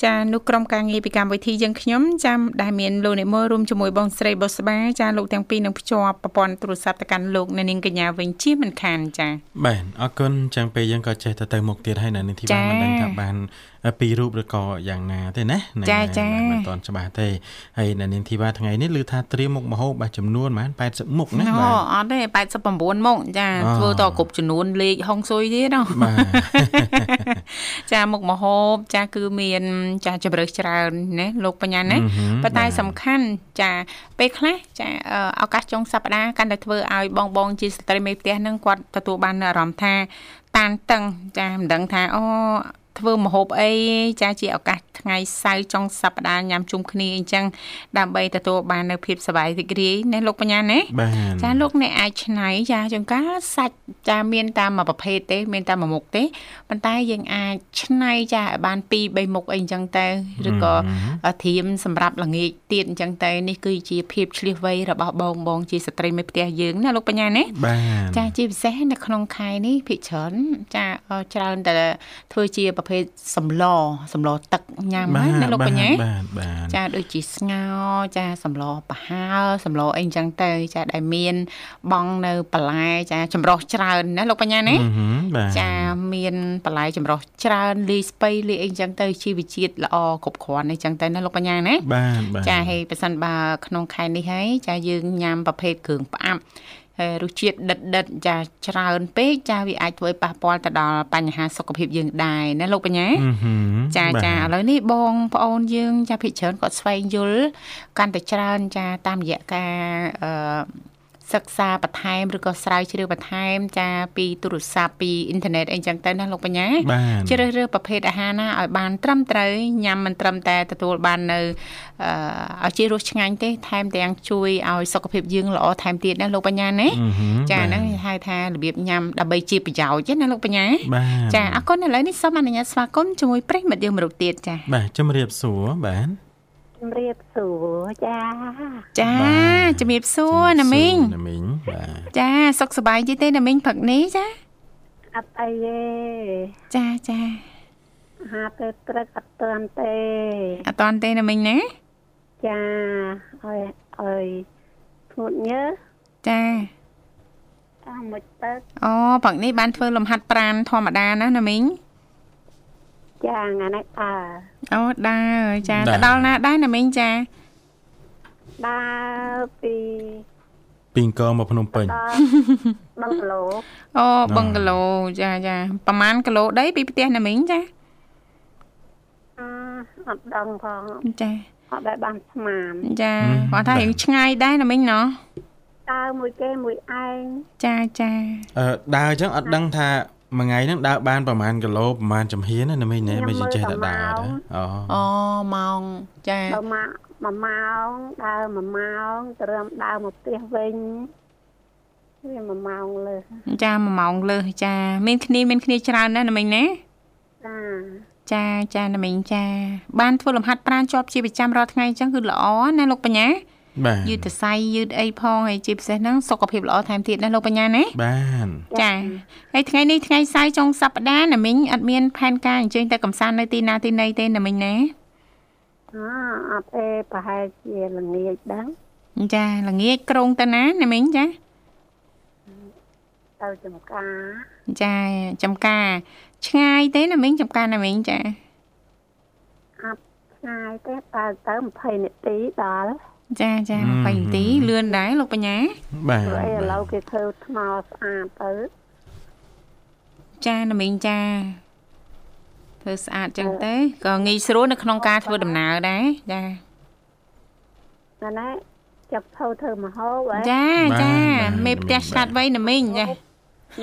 ចានោះក្រុមការងារពីកម្មវិធីយើងខ្ញុំចាំដែលមានលោកនិមលរួមជាមួយបងស្រីបុស្បាចាលោកទាំងពីរនឹងភ្ជាប់ប្រព័ន្ធទូរស័ព្ទទៅកាន់លោកអ្នកនាងកញ្ញាវិញជាមិនខានចាបាទអរគុណចឹងពេលយើងក៏ចេះទៅទៅមុខទៀតហើយនៅនេះទីបានមិនដឹងថាបានពីររូបឬក៏យ៉ាងណាទេណាចាចាមិនទាន់ច្បាស់ទេហើយនៅនាងធីវ៉ាវ៉ាថ្ងៃនេះឮថាត្រៀមមុខម្ហូបបាទចំនួនប្រហែល80មុខណាអូបាទអត់ទេ89មុខចាអូធ្វើតគ្រប់ចំនួនលេខហុងស៊ុយទៀតហ៎បាទចាមុខម្ហូបចាគឺមានចាជម្រើសច្រើនណាលោកបញ្ញាណាអឺហឹមប៉ុន្តែបាទសំខាន់ចាពេលខ្លះចាអឺឱកាសចុងសប្តាហ៍កាន់តែធ្វើឲ្យបងបងជាស្ត្រីមេផ្ទះហ្នឹងគាត់ទទួលបានអារម្មណ៍ថាតានតឹងចាមិនដឹងថាអូ ធ្វើម្ហូបអីចាជាឱកាសថ្ងៃសៅរ៍ចុងសប្តាហ៍ញ៉ាំជុំគ្នាអញ្ចឹងដើម្បីទទួលបាននៅភាពសប្បាយរីករាយណាលោកបញ្ញាណាបាទចាលោកអ្នកអាចឆ្នៃចាចង្ការសាច់ចាមានតាមមួយប្រភេទទេ មានតាមមួយមុខទេប៉ុន្តែយើងអាចឆ្នៃចាឲ្យបាន2 3មុខអីអញ្ចឹងទៅឬក៏ធៀមសម្រាប់ល្ងាចទៀតអញ្ចឹងទៅនេះគឺជាភាពឆ្លៀសវៃរបស់បងបងជាស្ត្រីមេផ្ទះយើងណាលោកបញ្ញាណាបាទចាជាពិសេសនៅក្នុងខែនេះភិកច្រើនចាអឺច្រើនតែធ្វើជាប្រភេទសម្លសម្លទឹកញ៉ាំហ្នឹងណាលោកបញ្ញាបាទបាទចាដូចជាស្ងោរចាសម្លប្រហើរសម្លអីអញ្ចឹងទៅ ចាដែលមានបងនៅបន្លែចាចម្រោះច្រើនណាលោកបញ្ញាណាអឺហឹមបាទចាមានបន្លែចម្រោះច្រើនលីស្ពៃលីអីអញ្ចឹងទៅជីវជាតិល្អគ្រប់គ្រាន់អីចឹងទៅណាលោកបញ្ញាណាបាទបាទចាហើយប៉ះសិនបើក្នុងខែនេះហើយចាយើងញ៉ាំប្រភេទគ្រឿងផ្អាប់ហើយ រសជាតិដិតដិតចាច្រើនពេកចាវាអាចធ្វើឲ្យប៉ះពាល់ទៅដល់បញ្ហាសុខភាពយើងដែរណាលោកបញ្ញាអឺហឹមចាចាឥបាទឡូវនេះបងប្អូនយើងចាភិកច្រើនគាត់ស្វែងយល់កាន់តែច្រើនចាតាមរយៈការអឺ សិក្សាបន្ថែមឬក៏ស្រាវជ្រាវបន្ថែមចាពីទូរស័ព្ទពីអ៊ីនធឺណិតអីចឹងទៅណាលោកបញ្ញាបាទជ្រើសរើសប្រភេទអាហារណាឲ្យបានត្រឹមត្រូវញ៉ាំមិនត្រឹមតែទទួលបាននៅអឺឲ្យជារសឆ្ងាញ់ទេថែមទាំងជួយឲ្យសុខភាពយើងល្អថែមទៀតណាលោកបញ្ញាណាអឺហឹមចាបាទហ្នឹងហៅថារបៀបញ៉ាំដើម្បីជាប្រយោជន៍ណាលោកបញ្ញាបាទចាអរគុណឥឡូវនេះសូមអនុញ្ញាតស្វាគមន៍ជាមួយប្រិយមិត្តយើងមរុកទៀតចាបាទជំរាបសួរបាទ ជំរាបសួរចាចាបាទជំរាបសួរណាមីងណាមីងបាទចាសុខសប្បាយទេទេណាមីងព្រឹកនេះចាអត់អីទេចាចាហាទៅព្រឹកអត់ទាន់ទេអត់តាន់ទេណាមីងណាចាអើយអើយធ្ងន់ញើសចាអស់មួយទឹកអូព្រឹកនេះបានធ្វើលំហាត់ប្រាណធម្មតាណាណាមីងចា ថ្ងៃនេះអើអូដើរចាទៅដល់ណាដែរណាមីងចាដើរពីពីអង្គរមកភ្នំពេញដល់បឹងគីឡូអូបឹងគីឡូចាចាប្រហែលគីឡូដីពីផ្ទះណាមីងចាអឺអត់ដឹងផងចាអត់ដែលបានស្មានចាគាត់ថារៀងឆ្ងាយដែរណាមីងណោះដើរមួយគេមួយឯងចាចាអឺដើរអញ្ចឹងអត់ដឹងថា មួយថ្ងៃហ្នឹងដើរបានប្រហែលគីឡូប្រហែលចំហៀនណាណាមីងណាមិនចេះតែដើរទេអូអូម៉ោងចាដល់មកមួយម៉ោងដើរមួយម៉ោងត្រឹមដើរមកផ្ទះវិញវាមួយម៉ោងលើសចា1ម៉ោងលើសចា មានគ្នាមានគ្នាច្រើនណាស់ណាមីងណាចាចាចាណាមីងចា បានធ្វើលំហាត់ប្រាណជាប់ជាប្រចាំរាល់ថ្ងៃអញ្ចឹងគឺល្អណាលោកបញ្ញាបាទ យឺតសៃយឺតអីផងហើយជាពិសេសហ្នឹងសុខភាពល្អថែមទៀតណាលោកបញ្ញាណាបានចាហើយថ្ងៃនេះថ្ងៃសៅរ៍ចុងសប្តាហ៍ណាមីងអត់មានផែនការអញ្ជើញទៅកំសាន្តនៅទីណាទីណីទេណាមីងណាអអត់ទេប្រហែលជាល្ងាចដឹងចាល្ងាចក្រុងទៅណាណាមីងចាទៅចំការចាចំការឆ្ងាយទេណាមីងចំការណាមីងចាអត់ឆ្ងាយទេដើរទៅ20នាទីដល់ ចាចា20នាទីលឿនដែរលោកបញ្ញាបាទព្រោះអីឥឡូវគេធ្វើថ្មស្អាតទៅចាណាមីងចាធ្វើស្អាតចឹងទៅក៏ងាយស្រួលនៅក្នុងការធ្វើដំណើរដែរចាណាស់ណាចាប់ធ្វើធ្វើមហោបហ៎ចាចាមេផ្ទះឆ្លាតវៃណាមីងចា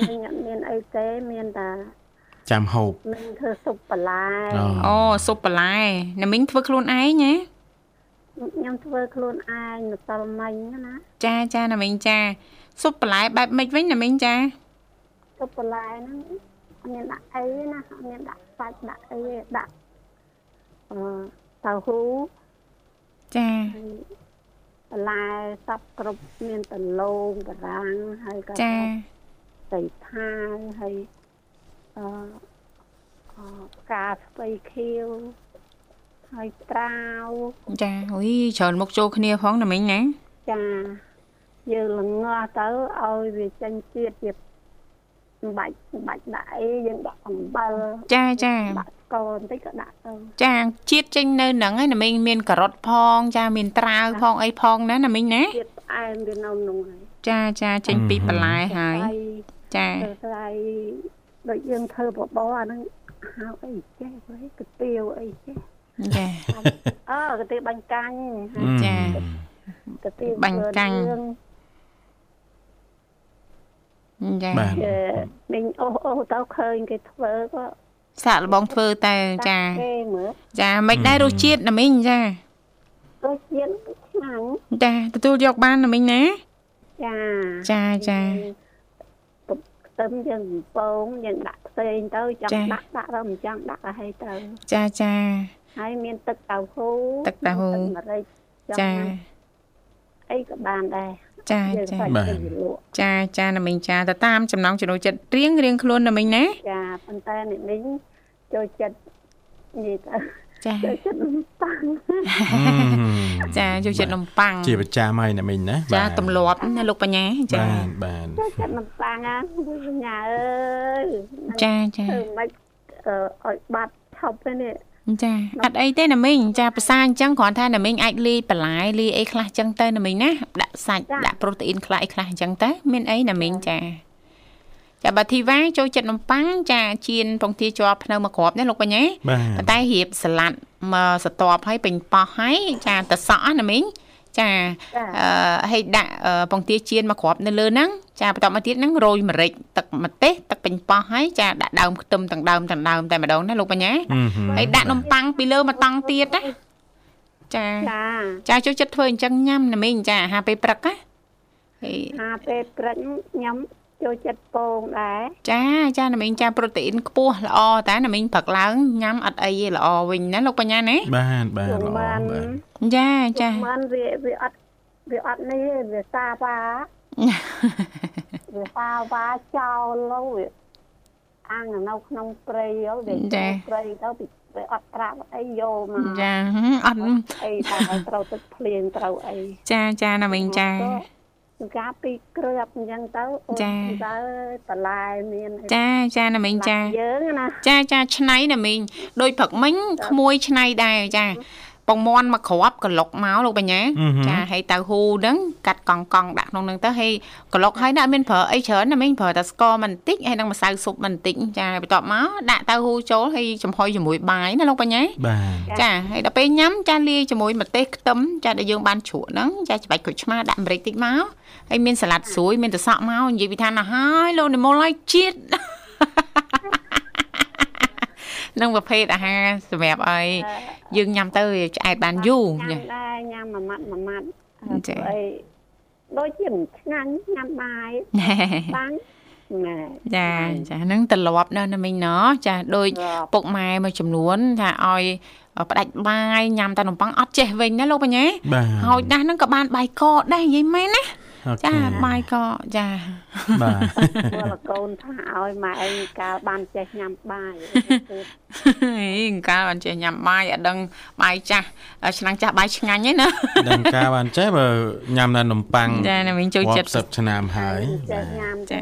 មានអត់មានអីទេមានតែចាំហូបមានធ្វើស៊ុបបន្លែអូអូស៊ុបបន្លែណាមីងធ្វើខ្លួនឯងណា ខ្ញុំធ្វើខ្លួនឯងម្សិលមិញណាចាចាណាមីងចាស៊ុបបន្លែបែបម៉េចវិញណាមីងចាស៊ុបបន្លែហ្នឹងអត់មានដាក់អីទេណាអត់មានដាក់សាច់ដាក់អីទេដាក់អឺតៅហ៊ូចាហើយបន្លែសពគ្រប់មានដលងបារាំងហើយក៏ចាស្ៃថាវហើយអឺអឺផ្កាស្ពៃខៀវ ហើយត្រាវចាអុយច្រើនមុខចូលគ្នាផងណាមីងណាចាយើងល្ងាស់ទៅឲ្យវាចេញជាតិជាមិនបាច់មិនបាច់ដាក់អីយើងដាក់អំបិលចាចាដាក់ស្ករបន្តិចក៏ដាក់ទៅចាជាតិចេញនៅហ្នឹងហើយណាមីងមានការ៉ុតផង ចាមានត្រាវផងអីផងណាណាមីងណាទៀតផ្អែមវានៅក្នុងហើយចាចាចេញពីបន្លែហើយចាទៅស្រ័យដូចយើងធ្វើបបរអាហ្នឹងហៅអីចេះទៅកាទៀវអីចេះ ចាអើកាទៀវបាញ់កាញ់ចាកាទៀវបាញ់កាញ់យើងចាបាទអឺមិញអូសអូសទៅឃើញគេធ្វើក៏សាក់លបងធ្វើទៅចាគេមើលចាមិនដែររសជាតិណាមីងចារសជាតិឆ្ងាញ់ចាទទួលយកបានណាមីងណាចាចាចាខ្ទឹមយើងកំពងយើងដាក់ផ្សេងទៅចង់ចាដាក់ដាក់ទៅមិនចង់ដាក់ឲ្យទៅចាចា ហើយមានទឹកតៅហ៊ូទឹកតៅហ៊ូទឹកម្រេចចង់ចាញ៉ាំអីក៏បានដែរចាយើងចាសាច់បាទទៅលក់ចាចាណាមីងចាទៅតាមចំណងចំណូលចិត្តរៀងរៀងខ្លួនណាមីងណាចាប៉ុន្តែនេះនេះចូលចិត្តនិយាយទៅចាចូលចិត្តនំប៉័ងចាយកចិត្តនំប៉័ងជាប្រចាំហើយណាមីងណាចាបាទទម្លាប់ណាលោកបញ្ញាចាបាទបាទចូលចិត្តនំប៉័ងណាលោកសញ្ញាអើយចាចាធ្វើមិនអឺឲ្យបាត់ឈប់ទេនេះ ចាអត់អីទេណាមីងចាភាសាអញ្ចឹងគ្រាន់ថាណាមីងអាចលាយបន្លែលាយអីខ្លះអញ្ចឹងទៅណាមីងណាដាក់សាច់ដាក់ប្រូតេអ៊ីនខ្លះអីខ្លះអញ្ចឹងទៅមានអីណាមីងចាចាបើធីវ៉ាចូលចិត្តនំប៉័ងចាជៀនពងទាជាប់ភ្នៅមកគ្រាប់ណាលោកបញ្ញាបាទប៉ុន្តែរៀបសាឡាត់មកស្ទាប់ឲ្យពេញប៉ោះហើយចាទៅសក់ណាមីង ចាចាអឺឲ្យដាក់អឺពងទាជៀនមកគ្រាប់នៅលើហ្នឹងចាបន្តមកទៀតហ្នឹងរោយម្រេចទឹកម្ទេសទឹកពេញប៉ោះហើយចាដាក់ដើមខ្ទឹមទាំងដើមទាំងដើមតែម្ដងណាលោកបញ្ញាហឹមហឹមហើយដាក់នំប៉័ងពីលើមកតង់ទៀតណាចាចាចាចូលចិត្តធ្វើអញ្ចឹងញ៉ាំណាមីងចាអាហារពេលព្រឹកណាហើយអាពេលព្រឹកខ្ញុំ ចូលចិត្តពងដែរចាចាណាមីងចាប្រូតេអ៊ីនខ្ពស់ល្អតែណាមីងព្រឹកឡើងញ៉ាំអត់អីទេល្អវិញណាលោកបញ្ញាណាបាទបាទខ្ញុំល្អបានបាទចាចាមិនវាវាអត់វាអត់នេះទេវាសាវ៉ាវាសាវ៉ាចោលទៅវាអាំងនៅក្នុងព្រៃទៅវាចូលព្រៃទៅពីវាអត់ត្រាប់អីយកមកចាអត់អីតែឲ្យត្រូវទឹកភ្លៀងត្រូវអីចាចាណាមីងចា ក៏ការពីគ្រឿបអញ្ចឹងទៅអូនចាទៅបន្លែមានអីចាចាណាមីងចាយើងណាចាចាឆ្នៃណាមីងដូចព្រឹកមិញក្មួយឆ្នៃដែរចា ពងមន់មកក្របក្លុកមកលោកបញ្ញាអឺហឹមចាហើយទៅហ៊ូហ្នឹងកាត់កង់កង់ដាក់ក្នុងហ្នឹងទៅហើយក្លុកហើយណាអត់មានប្រើអីច្រើនណាមីងប្រើតែស្ករមិនបន្តិចហើយនឹងម្សៅស៊ុបមិនបន្តិចចាបន្ទាប់មកដាក់ទៅហ៊ូចូលហើយចំហុយជាមួយបាយណាលោកបញ្ញាបាទចាហើយដល់ពេលញ៉ាំចាលាយជាមួយម្ទេសខ្ទឹមចាដែលយើងបានជ្រក់ហ្នឹងចាច្បាច់ក្រូចឆ្មាដាក់ម្រេចតិចមកហើយមានសាឡាត់ស្រួយមានទឹកសក់មកនិយាយពីថាណាហើយលោកនិមលឲ្យជាតិ នឹងប្រភេទអាហារសម្រាប់ឲ្យយើងញ៉ាំទៅវាឆ្អែតបានយូរញ៉ាចាំដែរញ៉ាំមួយម៉ាត់មួយម៉ាត់ចាអីដូចជាមិនឆ្ងាញ់ញ៉ាំបាយបាំងណែចាចាហ្នឹងត្រឡប់នៅណាមីងណោះចាដូចរាប់ពុកម៉ែមួយចំនួនថាឲ្យផ្ដាច់បាយញ៉ាំតែនំប៉័ងអត់ចេះវិញណាលោកបញ្ញាបាទហើយដាស់ហ្នឹងក៏បានបាយកកដែរនិយាយមែនណាអូខេ ចាបាយកកចាបាទព្រោះកូនថាឲ្យម៉ែឯងកាលបានចេះញ៉ាំបាយហេកាលបានចេះញ៉ាំបាយអត់ដឹងបាយចាស់ឆ្នាំងចាស់បាយឆ្ងាញ់ទេណាដឹងការបានចេះបើញ៉ាំតែនំប៉័ងចាណាមីងចូលចិត្តរាប់សិបឆ្នាំហើយចេះបាទញ៉ាំចាទៅ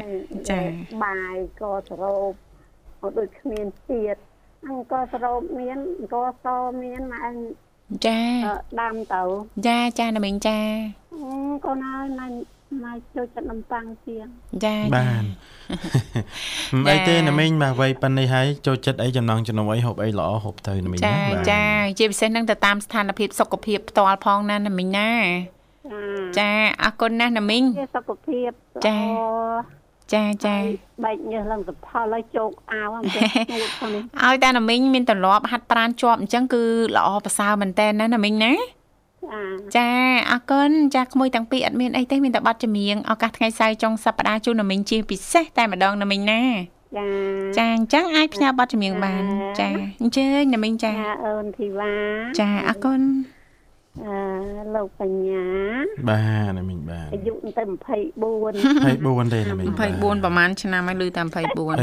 ចាបាយក៏សរោបអត់ដូចគ្មានជាតិអង្គសរោបមានអង្គសមានម៉ែឯង ចាអឺដាំទៅចាចាណាមីងចាអឺកូនហើយណៃម៉ែចូលចិត្តនំប៉័ងជាងចាបាទមិនអីទេចាណាមីងបាទវ័យប៉ុណ្នេះហើយចូលចិត្តអីចំណងចំណុចអីហូបអីល្អហូបទៅណាមីងចាណាបាទចាជាពិសេសហ្នឹងទៅតាមស្ថានភាពសុខភាពផ្ទាល់ផងណាណាមីងណាចាចាអរគុណណាស់ណាមីងជាសុខភាពចាល្អ ចាចាបែកញើសឡើងសផលហើយជោគអាវអញ្ចឹងស្ងួតផងនេះឲ្យតែណាមីងមានទម្លាប់ហាត់ប្រាណជាប់អញ្ចឹងគឺល្អប្រសើរមែនតើណាណាមីងណាចាចាអរគុណចាក្មួយទាំងពីរអត់មានអីទេមានតែប័ណ្ណចម្រៀងឱកាសថ្ងៃសៅរ៍ចុងសប្តាហ៍ជូនណាមីងជាពិសេសតែម្ដងណាមីងណាចាចាអញ្ចឹងអាចផ្ញើប័ណ្ណចម្រៀងបាន ចាចាអញ្ជើញណាមីងចាចាអូនធីវ៉ាចាអរគុណ អឺលោកបញ្ញាបាទណាមីងបាទអាយុទៅ24 24ទេណាមីង24ប្រហែលឆ្នាំហើយឮតែ24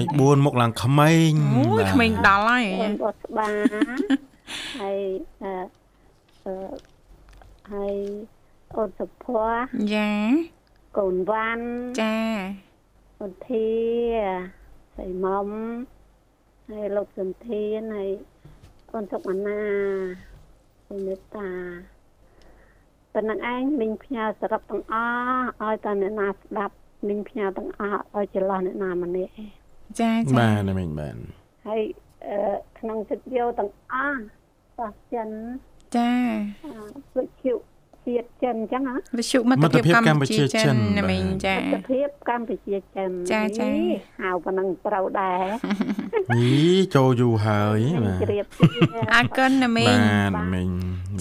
24មកឡើងក្មេងអូយបាទក្មេងដល់ហើយអូនបោះស្បាហើយអឺអឺហើយអូនសុភ័ក្រចាកូនវ៉ាន់ចាអូនធាស្រីមុំហើយលោកសន្ធានហើយអូនសុកម៉ាណាហើយមេត្តា ប៉ុណ្ណឹងឯងមីងផ្ញើសរុបទាំងអស់ឲ្យតអ្នកណាស្ដាប់មីងផ្ញើទាំងអស់ឲ្យច្រឡោះអ្នកណាម្នាក់ឯងចាចាបាទណាមិញបាទហើយអឺក្នុងចិត្តយោទាំងអស់បោះចិនចាអឺវិជ្ជាជាតិចិនអញ្ចឹងហ៎វិទ្យុមិត្តភាពកម្ពុជាចិនណាមីងចាមិត្តភាពកម្ពុជាចិនចាចានេះហៅប៉ុណ្ណឹងត្រូវដែរយីចូលយូរហើយបាទជ្រាបលាអរគុណណាមីងបាទណាមិញ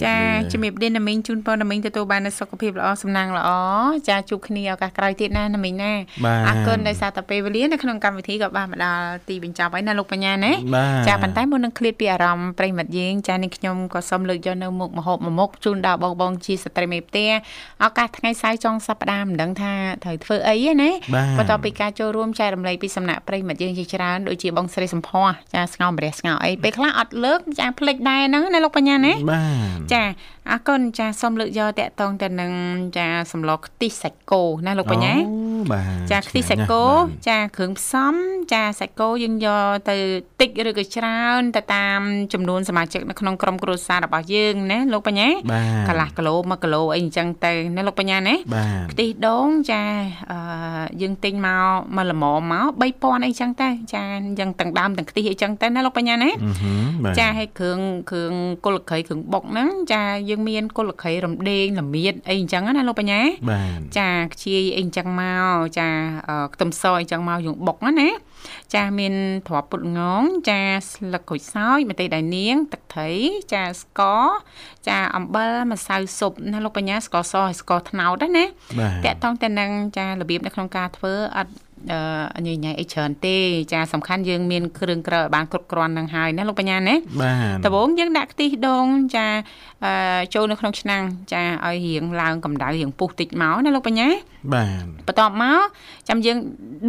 ចាជំរាបលាណាមីងជូនពរណាមីងទទួលបាននូវសុខភាពល្អសំណាងល្អចាជួបគ្នាឱកាសក្រោយទៀតណាណាមីងណាបាទអរគុណដោយសារតែពេលវេលានៅក្នុងកម្មវិធីក៏បានមកដល់ទីបញ្ចប់ហើយណាលោកបញ្ញាណាបាទចាប៉ុន្តែមុននឹងឃ្លាតពីអារម្មណ៍ប្រិយមិត្តយើងចានេះខ្ញុំក៏សូមលើកយកនៅមុខមហូបមួយមុខជូនដល់បងបងជាស្ត្រីមេផ្ទះឱកាសថ្ងៃសៅរ៍ចុងសប្តាហ៍មិនដឹងថាត្រូវធ្វើអីទេណាបាទបន្ទាប់ពីការចូលរួមចែករំលែកពីសំណាក់ប្រិយមិត្តយើងជាច្រើនដូចជាបងស្រីសំភ័សចាស្ងោមរះស្ងោអីពេលខ្លះអត់លើកចាភ្លេចដែរហ្នឹងណាលោកបញ្ញាណាបាទចា អរគុណចាសូមលើកយកតកតងទៅនឹងចាសម្លខ្ទិះសាច់គោណាលោកបញ្ញាអូបាទចាខ្ទិះសាច់គោបាទចាគ្រឿងផ្សំចាសាច់គោយើងយកទៅតិចឬក៏ច្រើនទៅតាមចំនួនសមាជិកនៅក្នុងក្រុមគ្រួសាររបស់យើងណាលោកបញ្ញាបាទកន្លះគីឡូ1គីឡូអីអញ្ចឹងទៅណាលោកបញ្ញាណាបាទខ្ទិះដូងចាអឺយើងទិញមកមកល្មមមក3000អីចឹងទៅចាយ៉ាងទាំងដើមទាំងខ្ទិះអីចឹងទៅណាលោកបញ្ញាណាអឺហឹមបាទចាឲ្យគ្រឿងគ្រឿងគុលក្រៃគ្រឿងបុកហ្នឹងចាយើងមានគុលក្រៃរំដេងល្មៀតអីអញ្ចឹងណាលោកបញ្ញាបាទចាខ្ជាយអីអញ្ចឹងមកចាអឺខ្ទឹមសអីអញ្ចឹងមកយើងបុកណាណាចាមានត្រប់ពុតងងចាស្លឹកក្រូចសើចម្ទេសដៃនាង ទឹកត្រីចាស្ករចាអំបិលម្សៅស៊ុបណាលោកបញ្ញាស្ករសហើយស្ករត្នោតណាណាបាទតកតងទៅនឹងចារបៀបនៅក្នុងការធ្វើអត់អឺញញ៉ៃអីច្រើនទេចាសំខាន់យើងមានគ្រឿងក្រៅឲ្យបានគ្រប់គ្រាន់នឹងហើយណាលោកបញ្ញាណាបាទដំបូងយើងដាក់ខ្ទិះដូងចាអឺចូលនៅក្នុងឆ្នាំងចាឲ្យរៀងឡើងកម្ដៅរៀងពុះតិចមកណាលោកបញ្ញាបាទបន្ទាប់មកចាំយើង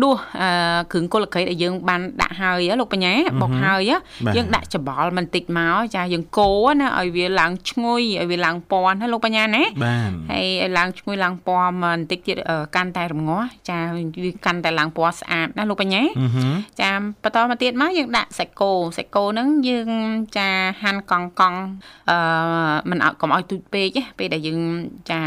ដួសអឺគ្រឿងកុលក្រៃដែលយើងបានដាក់ហើយហ៎លោកបញ្ញាបុកហើយហ៎បាទយើងដាក់ច្បល់បន្តិចមកចាយើងកូរណាឲ្យវាឡើងឈ្ងុយឲ្យវាឡើងពណ៌ណាលោកបញ្ញាណាបាទហើយឲ្យឡើងឈ្ងុយឡើងពណ៌បន្តិចទៀតអឺកាន់តែរងាស់ចាវាកាន់តែឡើងពណ៌ស្អាតណាលោកបញ្ញាអឺហឹមចាបន្តមកទៀតមកយើងដាក់សាច់គោសាច់គោហ្នឹងយើងចាហាន់កង់កង់អឺមិនឲ្យកុំឲ្យទូចពេកណាពេលដែលយើងចា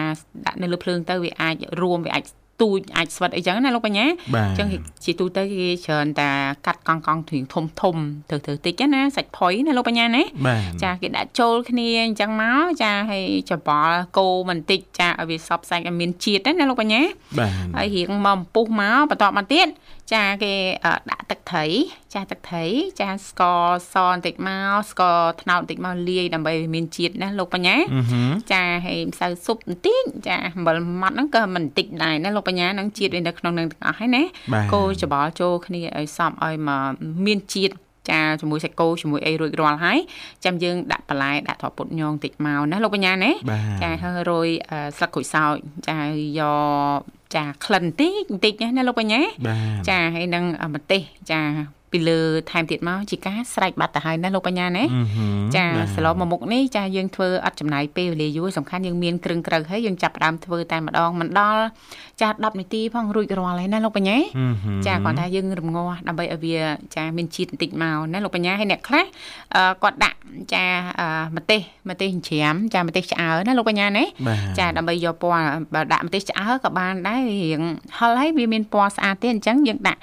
ដាក់នៅលើភ្លើងទៅវាអាចរួមវាអាចទូចអាចស្វិតអីចឹងណាលោកបញ្ញាបាទអញ្ចឹងជាទូទៅគេច្រើនតែកាត់កង់កង់ធំធំធំទៅទៅតិចណាសាច់ផុយណាលោកបញ្ញាណាបាទចាគេដាក់ចូលគ្នាអញ្ចឹងមកចាហើយច្បល់គោបន្តិចចាឲ្យវាសប់សាច់ឲ្យមានជាតិណាលោកបញ្ញាបាទហើយរៀងមកពុះមកបន្តមកទៀតចាគេអឺដាក់ទឹកត្រីចាទឹកត្រីចាស្ករសបន្តិចមកស្ករត្នោតបន្តិចមកលាយដើម្បីឲ្យមានជាតិណាលោកបញ្ញាអឺហឹមចាហើយម្សៅស៊ុបបន្តិចចាអំបិលម៉ត់ហ្នឹងក៏មិនបន្តិចដែរណាលោកបញ្ញាហ្នឹងជាតិវានៅក្នុងហ្នឹងទាំងអស់ហើយណាបាទកូរច្បល់ចូលគ្នាឲ្យសប់ឲ្យមកមានជាតិចាជាមួយសាច់គោជាមួយអីរួចរាល់ហើយចាំយើងដាក់បន្លែដាក់ត្រប់ពុតញងបន្តិចមកណាលោកបញ្ញាណាបាទចាហើយរោយអឺស្លឹកក្រូចសើចចាយក ចាក្លិនតិចបន្តិចណាលោកបញ្ញាបាទចាហើយនឹងអម្ទេសចា ពីលើថែមទៀតមកជាការស្រេចបាត់ទៅហើយណាលោកបញ្ញាណាអឺហឹមចាបាទសឡប់មកមុខនេះចាយើងធ្វើអត់ចំណាយពេលវេលាយូរសំខាន់យើងមានគ្រឿងក្រៅហើយយើងចាប់ផ្ដើមធ្វើតែម្ដងមិនដល់ចា10នាទីផងរួចរាល់ហើយណាលោកបញ្ញាអឺហឹមចាគាត់ថាយើងរងាស់ដើម្បីឲ្យវាចាមានជាតិបន្តិចមកណាលោកបញ្ញាហើយអ្នកខ្លះអឺគាត់ដាក់ចាអឺម្ទេសម្ទេសច្រាមចាម្ទេសឆ្អើរណាលោកបញ្ញាណាបាទចាដើម្បីយកពណ៌បើដាក់ម្ទេសឆ្អើរក៏បានដែររៀងហិលហើយវាមានពណ៌ស្អាតទៀតអញ្ចឹងយើងដាក់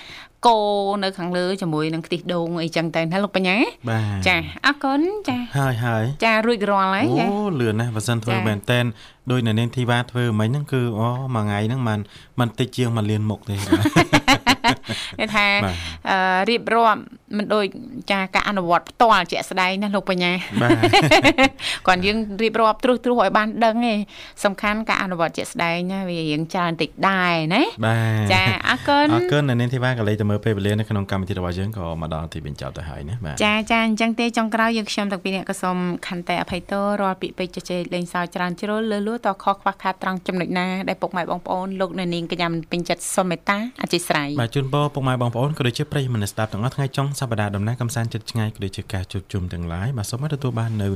កូរនៅខាងលើជាមួយនឹងខ្ទិះដូងអីចឹងទៅណាលោកបញ្ញាបាទចាអរគុណចាហើយហើយចារួចរាល់ហើយចាអូលឿនណាស់បើសិនធ្វើចាមែនតែនដោយនៅនាងធីវ៉ាធ្វើមិញហ្នឹងគឺអូមួយថ្ងៃហ្នឹងมันมันតិចជាងមួយលានមុខទេ គេថា បាទ អឺរៀបរាប់មិនដូចចាការអនុវត្តផ្ទាល់ជាក់ស្ដែងណាលោកបញ្ញា បាទ គាត់យើងរៀបរាប់ត្រុសត្រុសឲ្យបានដឹងឯងសំខាន់ការអនុវត្តជាក់ស្ដែងណាវារៀងច្រើនតិចដែរណា បាទ ចាអរគុណ អរគុណនៅនាងធីវ៉ាក៏លេចទៅមើលពេលវេលានៅក្នុងកម្មវិធីរបស់យើងក៏មកដល់ទីបញ្ចប់ទៅហើយណាបាទ ចាចាអញ្ចឹងទេចុងក្រោយយើងខ្ញុំទាំងពីរអ្នកក៏សូមខន្តីអភ័យទោសរាល់ពាក្យពេចន៍ជជែកលេងសើចច្រើនជ្រុលលើលួ តខុសខ្វះខាតត្រង់ចំណុចណាដែលពុកម៉ែបងប្អូនលោកនៅនាងកញ្ញាមិនពេញចិត្តសូមមេត្តាអធិស្ឋានបាទជូនពរពុកម៉ែបងប្អូនក៏ដូចជាប្រិយមិត្តអ្នកស្ដាប់ទាំងអស់ថ្ងៃចុងសប្ដាហ៍ដំណើរកំសាន្តចិត្តឆ្ងាយក៏ដូចជាការជួបជុំទាំងឡាយបាទសូមឲ្យទទួលបាននៅ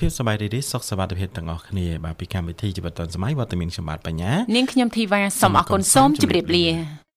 ភាពសប្បាយរីករាយសុខសប្បាយភាពទាំងអស់គ្នាបាទពីកម្មវិធីជីវិតឌុនសម័យវត្តមានខ្ញុំបាទបញ្ញានាងខ្ញុំធីវ៉ាសូមអរគុណសូមជម្រាបលា